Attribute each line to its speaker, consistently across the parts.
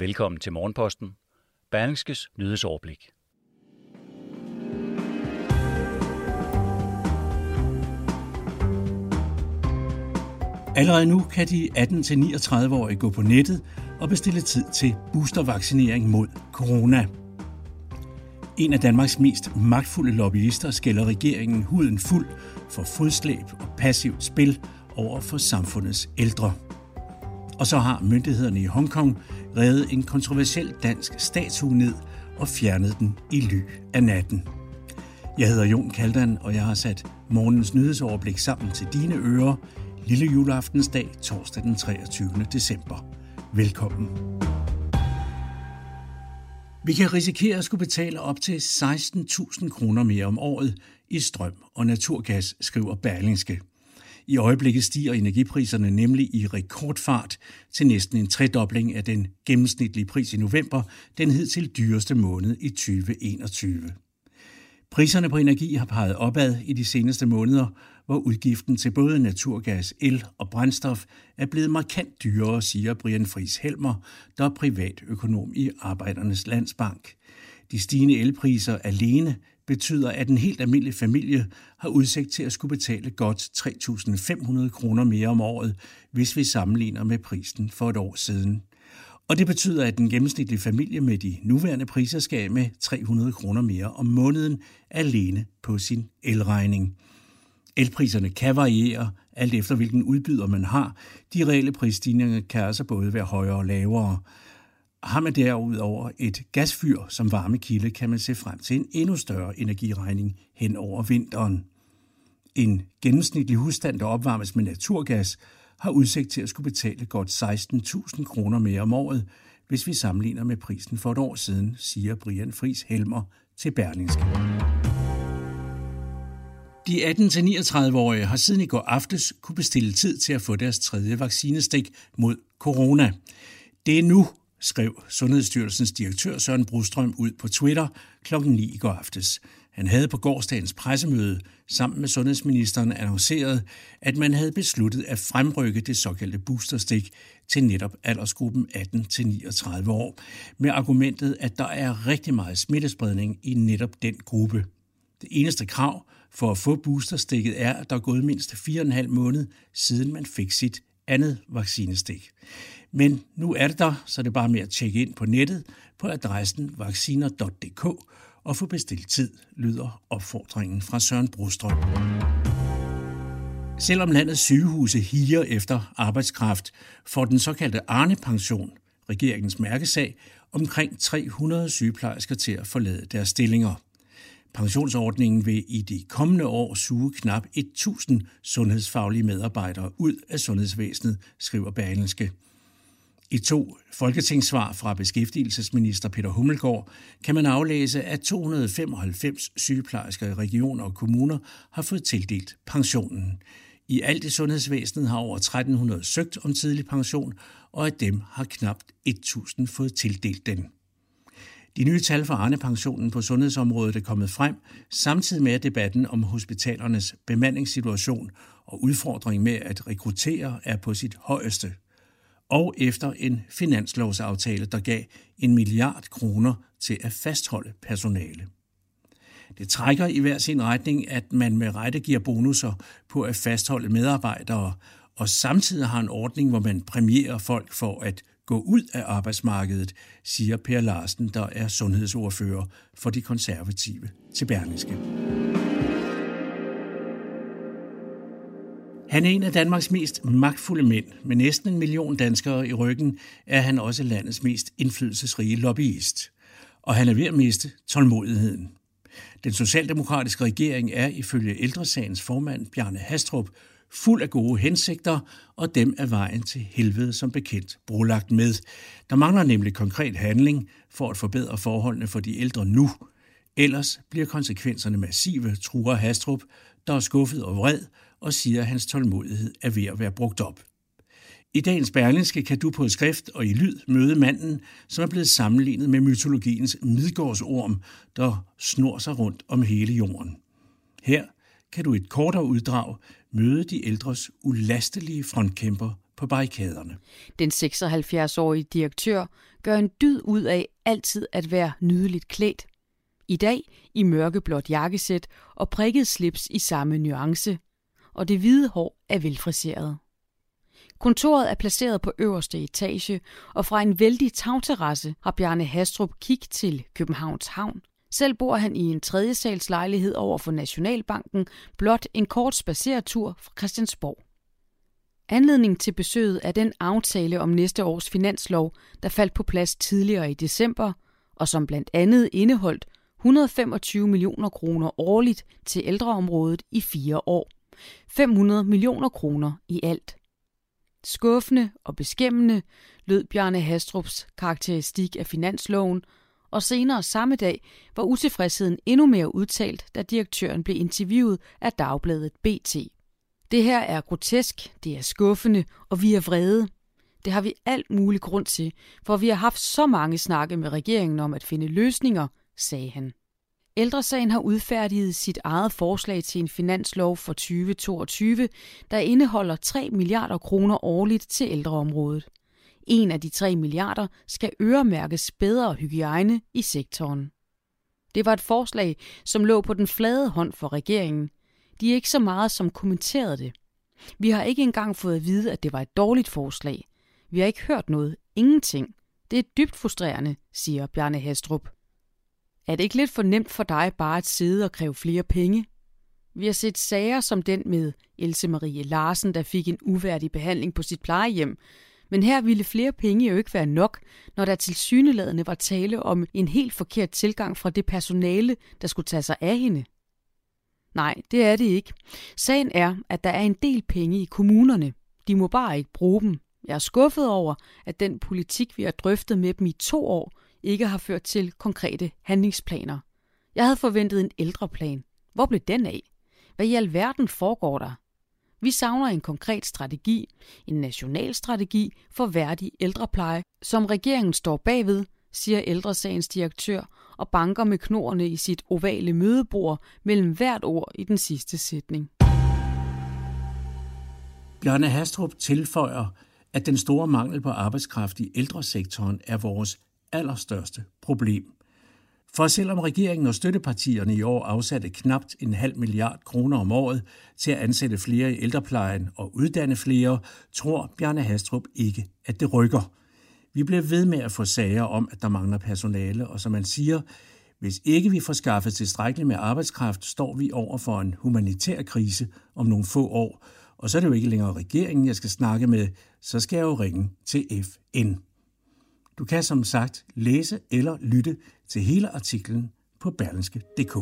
Speaker 1: Velkommen til Morgenposten. Berlingskes nyhedsoverblik.
Speaker 2: Allerede nu kan de 18-39-årige gå på nettet og bestille tid til boostervaccinering mod corona. En af Danmarks mest magtfulde lobbyister skælder regeringen huden fuld for fodslæb og passivt spil over for samfundets ældre. Og så har myndighederne i Hongkong revet en kontroversiel dansk statue ned og fjernet den i ly af natten. Jeg hedder Jon Kaldan, og jeg har sat morgens nyhedsoverblik sammen til dine ører lille juleaftensdag torsdag den 23. december. Velkommen. Vi kan risikere at skulle betale op til 16.000 kroner mere om året i strøm og naturgas, skriver Berlingske. I øjeblikket stiger energipriserne nemlig i rekordfart til næsten en tredobling af den gennemsnitlige pris i november, den hed til dyreste måned i 2021. Priserne på energi har peget opad i de seneste måneder, hvor udgiften til både naturgas, el og brændstof er blevet markant dyrere, siger Brian Friis Helmer, der er privatøkonom i Arbejdernes Landsbank. De stigende elpriser alene betyder, at en helt almindelig familie har udsigt til at skulle betale godt 3.500 kroner mere om året, hvis vi sammenligner med prisen for et år siden. Og det betyder, at den gennemsnitlige familie med de nuværende priser skal med 300 kroner mere om måneden alene på sin elregning. Elpriserne kan variere, alt efter hvilken udbyder man har. De reelle prisstigninger kan altså både være højere og lavere. Har man derudover et gasfyr som varmekilde, kan man se frem til en endnu større energiregning hen over vinteren. En gennemsnitlig husstand, der opvarmes med naturgas, har udsigt til at skulle betale godt 16.000 kroner mere om året, hvis vi sammenligner med prisen for et år siden, siger Brian Fris Helmer til Berlingske. De 18-39-årige har siden i går aftes kunne bestille tid til at få deres tredje vaccinestik mod corona. Det er nu, skrev Sundhedsstyrelsens direktør Søren Brostrøm ud på Twitter kl. 9 i går aftes. Han havde på gårdsdagens pressemøde sammen med sundhedsministeren annonceret, at man havde besluttet at fremrykke det såkaldte boosterstik til netop aldersgruppen 18-39 år, med argumentet, at der er rigtig meget smittespredning i netop den gruppe. Det eneste krav for at få boosterstikket er, at der er gået mindst 4,5 måned, siden man fik sit andet vaccinestik. Men nu er det der, så det er bare med at tjekke ind på nettet på adressen vacciner.dk og få bestilt tid, lyder opfordringen fra Søren Brostrøm. Selvom landets sygehuse higer efter arbejdskraft, får den såkaldte Arne-pension, regeringens mærkesag, omkring 300 sygeplejersker til at forlade deres stillinger. Pensionsordningen vil i de kommende år suge knap 1000 sundhedsfaglige medarbejdere ud af sundhedsvæsenet, skriver Berlingske. I to folketingssvar fra beskæftigelsesminister Peter Hummelgaard kan man aflæse, at 295 sygeplejersker i regioner og kommuner har fået tildelt pensionen. I alt i sundhedsvæsenet har over 1300 søgt om tidlig pension, og af dem har knap 1000 fået tildelt den. De nye tal for Arne-pensionen på sundhedsområdet er kommet frem, samtidig med at debatten om hospitalernes bemandingssituation og udfordring med at rekruttere er på sit højeste – og efter en finanslovsaftale, der gav en milliard kroner til at fastholde personale. Det trækker i hver sin retning, at man med rette giver bonusser på at fastholde medarbejdere, og samtidig har en ordning, hvor man præmierer folk for at gå ud af arbejdsmarkedet, siger Per Larsen, der er sundhedsordfører for de konservative til Berlingske. Han er en af Danmarks mest magtfulde mænd. Med næsten en million danskere i ryggen er han også landets mest indflydelsesrige lobbyist. Og han er ved at miste tålmodigheden. Den socialdemokratiske regering er ifølge ældresagens formand Bjarne Hastrup fuld af gode hensigter, og dem er vejen til helvede som bekendt brolagt med. Der mangler nemlig konkret handling for at forbedre forholdene for de ældre nu. Ellers bliver konsekvenserne massive, truer Hastrup, der er skuffet og vred og siger, at hans tålmodighed er ved at være brugt op. I dagens Berlingske kan du på skrift og i lyd møde manden, som er blevet sammenlignet med mytologiens midgårdsorm, der snor sig rundt om hele jorden. Her kan du et kortere uddrag møde de ældres ulastelige frontkæmper på barrikaderne.
Speaker 3: Den 76-årige direktør gør en dyd ud af altid at være nydeligt klædt. I dag i mørkeblåt jakkesæt og prikket slips i samme nuance. Og det hvide hår er velfriseret. Kontoret er placeret på øverste etage, og fra en vældig tagterrasse har Bjarne Hastrup kig til Københavns Havn. Selv bor han i en tredje sals lejlighed over for Nationalbanken, blot en kort spaceretur fra Christiansborg. Anledning til besøget er den aftale om næste års finanslov, der faldt på plads tidligere i december, og som blandt andet indeholdt 125 millioner kroner årligt til ældreområdet i fire år. 500 millioner kroner i alt. Skuffende og beskæmmende lød Bjarne Hastrups karakteristik af finansloven, og senere samme dag var utilfredsheden endnu mere udtalt, da direktøren blev interviewet af dagbladet BT. Det her er grotesk, det er skuffende, og vi er vrede. Det har vi alt mulig grund til, for vi har haft så mange snakke med regeringen om at finde løsninger, sagde han. Ældresagen har udfærdiget sit eget forslag til en finanslov for 2022, der indeholder 3 milliarder kroner årligt til ældreområdet. En af de 3 milliarder skal øremærkes bedre hygiejne i sektoren. Det var et forslag, som lå på den flade hånd for regeringen. De er ikke så meget som kommenterede det. Vi har ikke engang fået at vide, at det var et dårligt forslag. Vi har ikke hørt noget. Ingenting. Det er dybt frustrerende, siger Bjarne Hastrup. Er det ikke lidt for nemt for dig bare at sidde og kræve flere penge? Vi har set sager som den med Else Marie Larsen, der fik en uværdig behandling på sit plejehjem. Men her ville flere penge jo ikke være nok, når der tilsyneladende var tale om en helt forkert tilgang fra det personale, der skulle tage sig af hende. Nej, det er det ikke. Sagen er, at der er en del penge i kommunerne. De må bare ikke bruge dem. Jeg er skuffet over, at den politik, vi har drøftet med dem i to år, ikke har ført til konkrete handlingsplaner. Jeg havde forventet en ældreplan. Hvor blev den af? Hvad i alverden foregår der? Vi savner en konkret strategi, en national strategi for værdig ældrepleje, som regeringen står bagved, siger ældresagens direktør og banker med knorene i sit ovale mødebord mellem hvert ord i den sidste sætning.
Speaker 2: Bjarne Hastrup tilføjer, at den store mangel på arbejdskraft i ældresektoren er vores allerstørste problem. For selvom regeringen og støttepartierne i år afsatte knapt en halv milliard kroner om året til at ansætte flere i ældreplejen og uddanne flere, tror Bjarne Hastrup ikke, at det rykker. Vi bliver ved med at få sager om, at der mangler personale, og som man siger, hvis ikke vi får skaffet tilstrækkeligt med arbejdskraft, står vi over for en humanitær krise om nogle få år, og så er det jo ikke længere regeringen, jeg skal snakke med, så skal jeg jo ringe til FN. Du kan som sagt læse eller lytte til hele artiklen på berlinske.dk.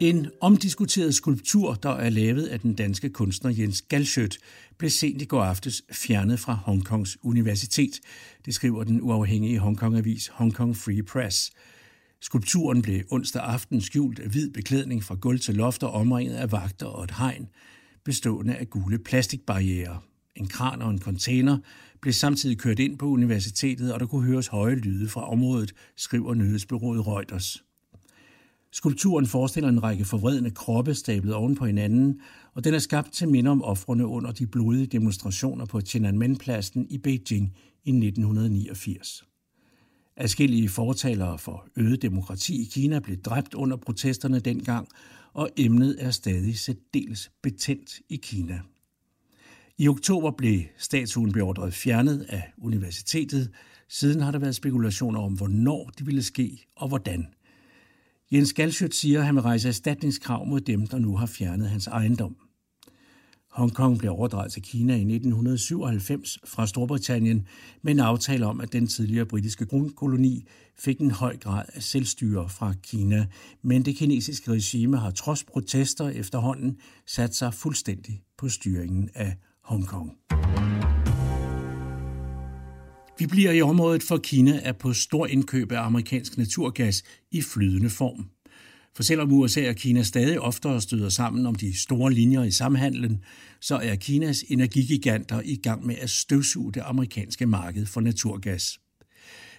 Speaker 2: En omdiskuteret skulptur, der er lavet af den danske kunstner Jens Galschødt, blev sent i går aftes fjernet fra Hongkongs universitet. Det skriver den uafhængige Hongkong-avis Hong Kong Free Press. Skulpturen blev onsdag aften skjult af hvid beklædning fra gulv til loft og omringet af vagter og et hegn, bestående af gule plastikbarriere. En kran og en container blev samtidig kørt ind på universitetet, og der kunne høres høje lyde fra området, skriver nyhedsbyrået Reuters. Skulpturen forestiller en række forvredne kroppe stablet oven på hinanden, og den er skabt til minde om ofrene under de blodige demonstrationer på Tiananmen-pladsen i Beijing i 1989. Adskillige fortalere for øget demokrati i Kina blev dræbt under protesterne dengang, og emnet er stadig særdeles betændt i Kina. I oktober blev statuen beordret fjernet af universitetet. Siden har der været spekulationer om, hvornår det ville ske og hvordan. Jens Galschødt siger, at han vil rejse erstatningskrav mod dem, der nu har fjernet hans ejendom. Hongkong blev overdraget til Kina i 1997 fra Storbritannien med en aftale om, at den tidligere britiske grundkoloni fik en høj grad af selvstyre fra Kina. Men det kinesiske regime har trods protester efterhånden sat sig fuldstændig på styringen af Hongkong. Vi bliver i området, for Kina er på stor indkøb af amerikansk naturgas i flydende form. For selvom USA og Kina stadig oftere støder sammen om de store linjer i samhandlen, så er Kinas energigiganter i gang med at støvsuge det amerikanske marked for naturgas.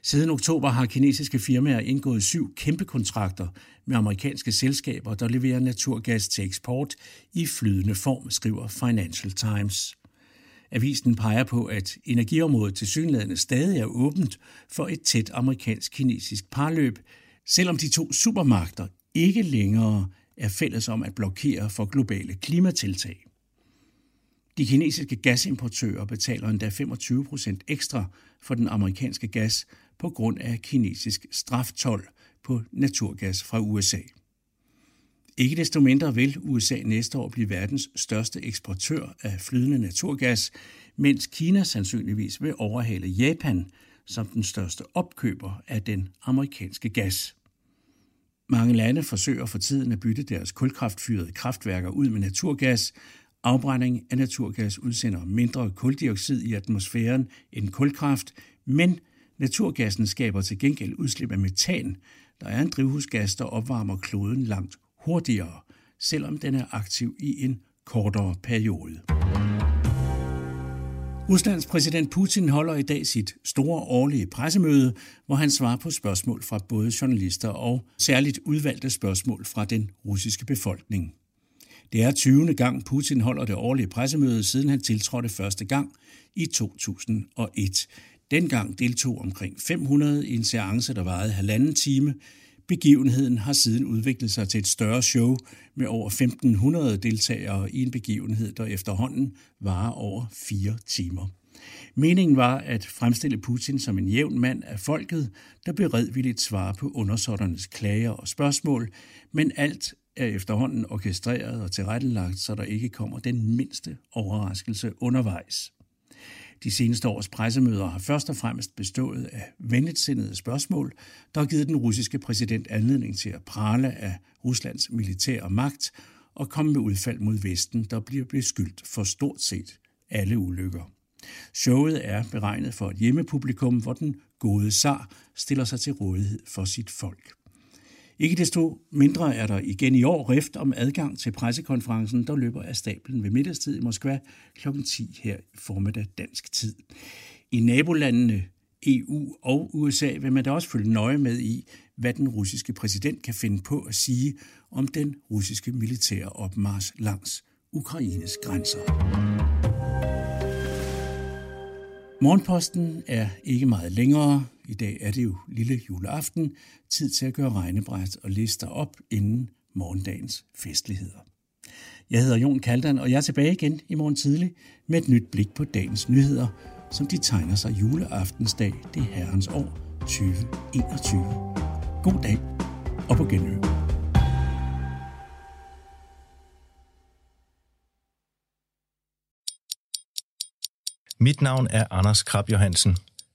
Speaker 2: Siden oktober har kinesiske firmaer indgået syv kæmpe kontrakter med amerikanske selskaber, der leverer naturgas til eksport i flydende form, skriver Financial Times. Avisen peger på, at energiområdet til synlædende stadig er åbent for et tæt amerikansk-kinesisk parløb, selvom de to supermagter ikke længere er fælles om at blokere for globale klimatiltag. De kinesiske gasimportører betaler endda 25 procent ekstra for den amerikanske gas på grund af kinesisk straftol på naturgas fra USA. Ikke desto mindre vil USA næste år blive verdens største eksportør af flydende naturgas, mens Kina sandsynligvis vil overhale Japan som den største opkøber af den amerikanske gas. Mange lande forsøger for tiden at bytte deres kulkraftfyrede kraftværker ud med naturgas. Afbrænding af naturgas udsender mindre kuldioxid i atmosfæren end kulkraft, men naturgassen skaber til gengæld udslip af metan, der er en drivhusgas, der opvarmer kloden langt hurtigere, selvom den er aktiv i en kortere periode. Ruslands præsident Putin holder i dag sit store årlige pressemøde, hvor han svarer på spørgsmål fra både journalister og særligt udvalgte spørgsmål fra den russiske befolkning. Det er 20. gang Putin holder det årlige pressemøde, siden han tiltrådte første gang i 2001. Dengang deltog omkring 500 i en seance, der varede halvanden time, Begivenheden har siden udviklet sig til et større show med over 1500 deltagere i en begivenhed, der efterhånden varer over fire timer. Meningen var at fremstille Putin som en jævn mand af folket, der beredvilligt svarer på undersåtternes klager og spørgsmål, men alt er efterhånden orkestreret og tilrettelagt, så der ikke kommer den mindste overraskelse undervejs. De seneste års pressemøder har først og fremmest bestået af venligtsindede spørgsmål, der har givet den russiske præsident anledning til at prale af Ruslands militære magt og komme med udfald mod Vesten, der bliver beskyldt for stort set alle ulykker. Showet er beregnet for et hjemmepublikum, hvor den gode zar stiller sig til rådighed for sit folk. Ikke desto mindre er der igen i år rift om adgang til pressekonferencen, der løber af stablen ved middagstid i Moskva kl. 10 her i formiddag dansk tid. I nabolandene EU og USA vil man da også følge nøje med i, hvad den russiske præsident kan finde på at sige om den russiske militære opmars langs Ukraines grænser. Morgenposten er ikke meget længere. I dag er det jo lille juleaften, tid til at gøre regnebræt og lister op inden morgendagens festligheder. Jeg hedder Jon Kaldan, og jeg er tilbage igen i morgen tidlig med et nyt blik på dagens nyheder, som de tegner sig juleaftensdag, det herrens år 2021. God dag og på genhør.
Speaker 4: Mit navn er Anders Krab Johansen.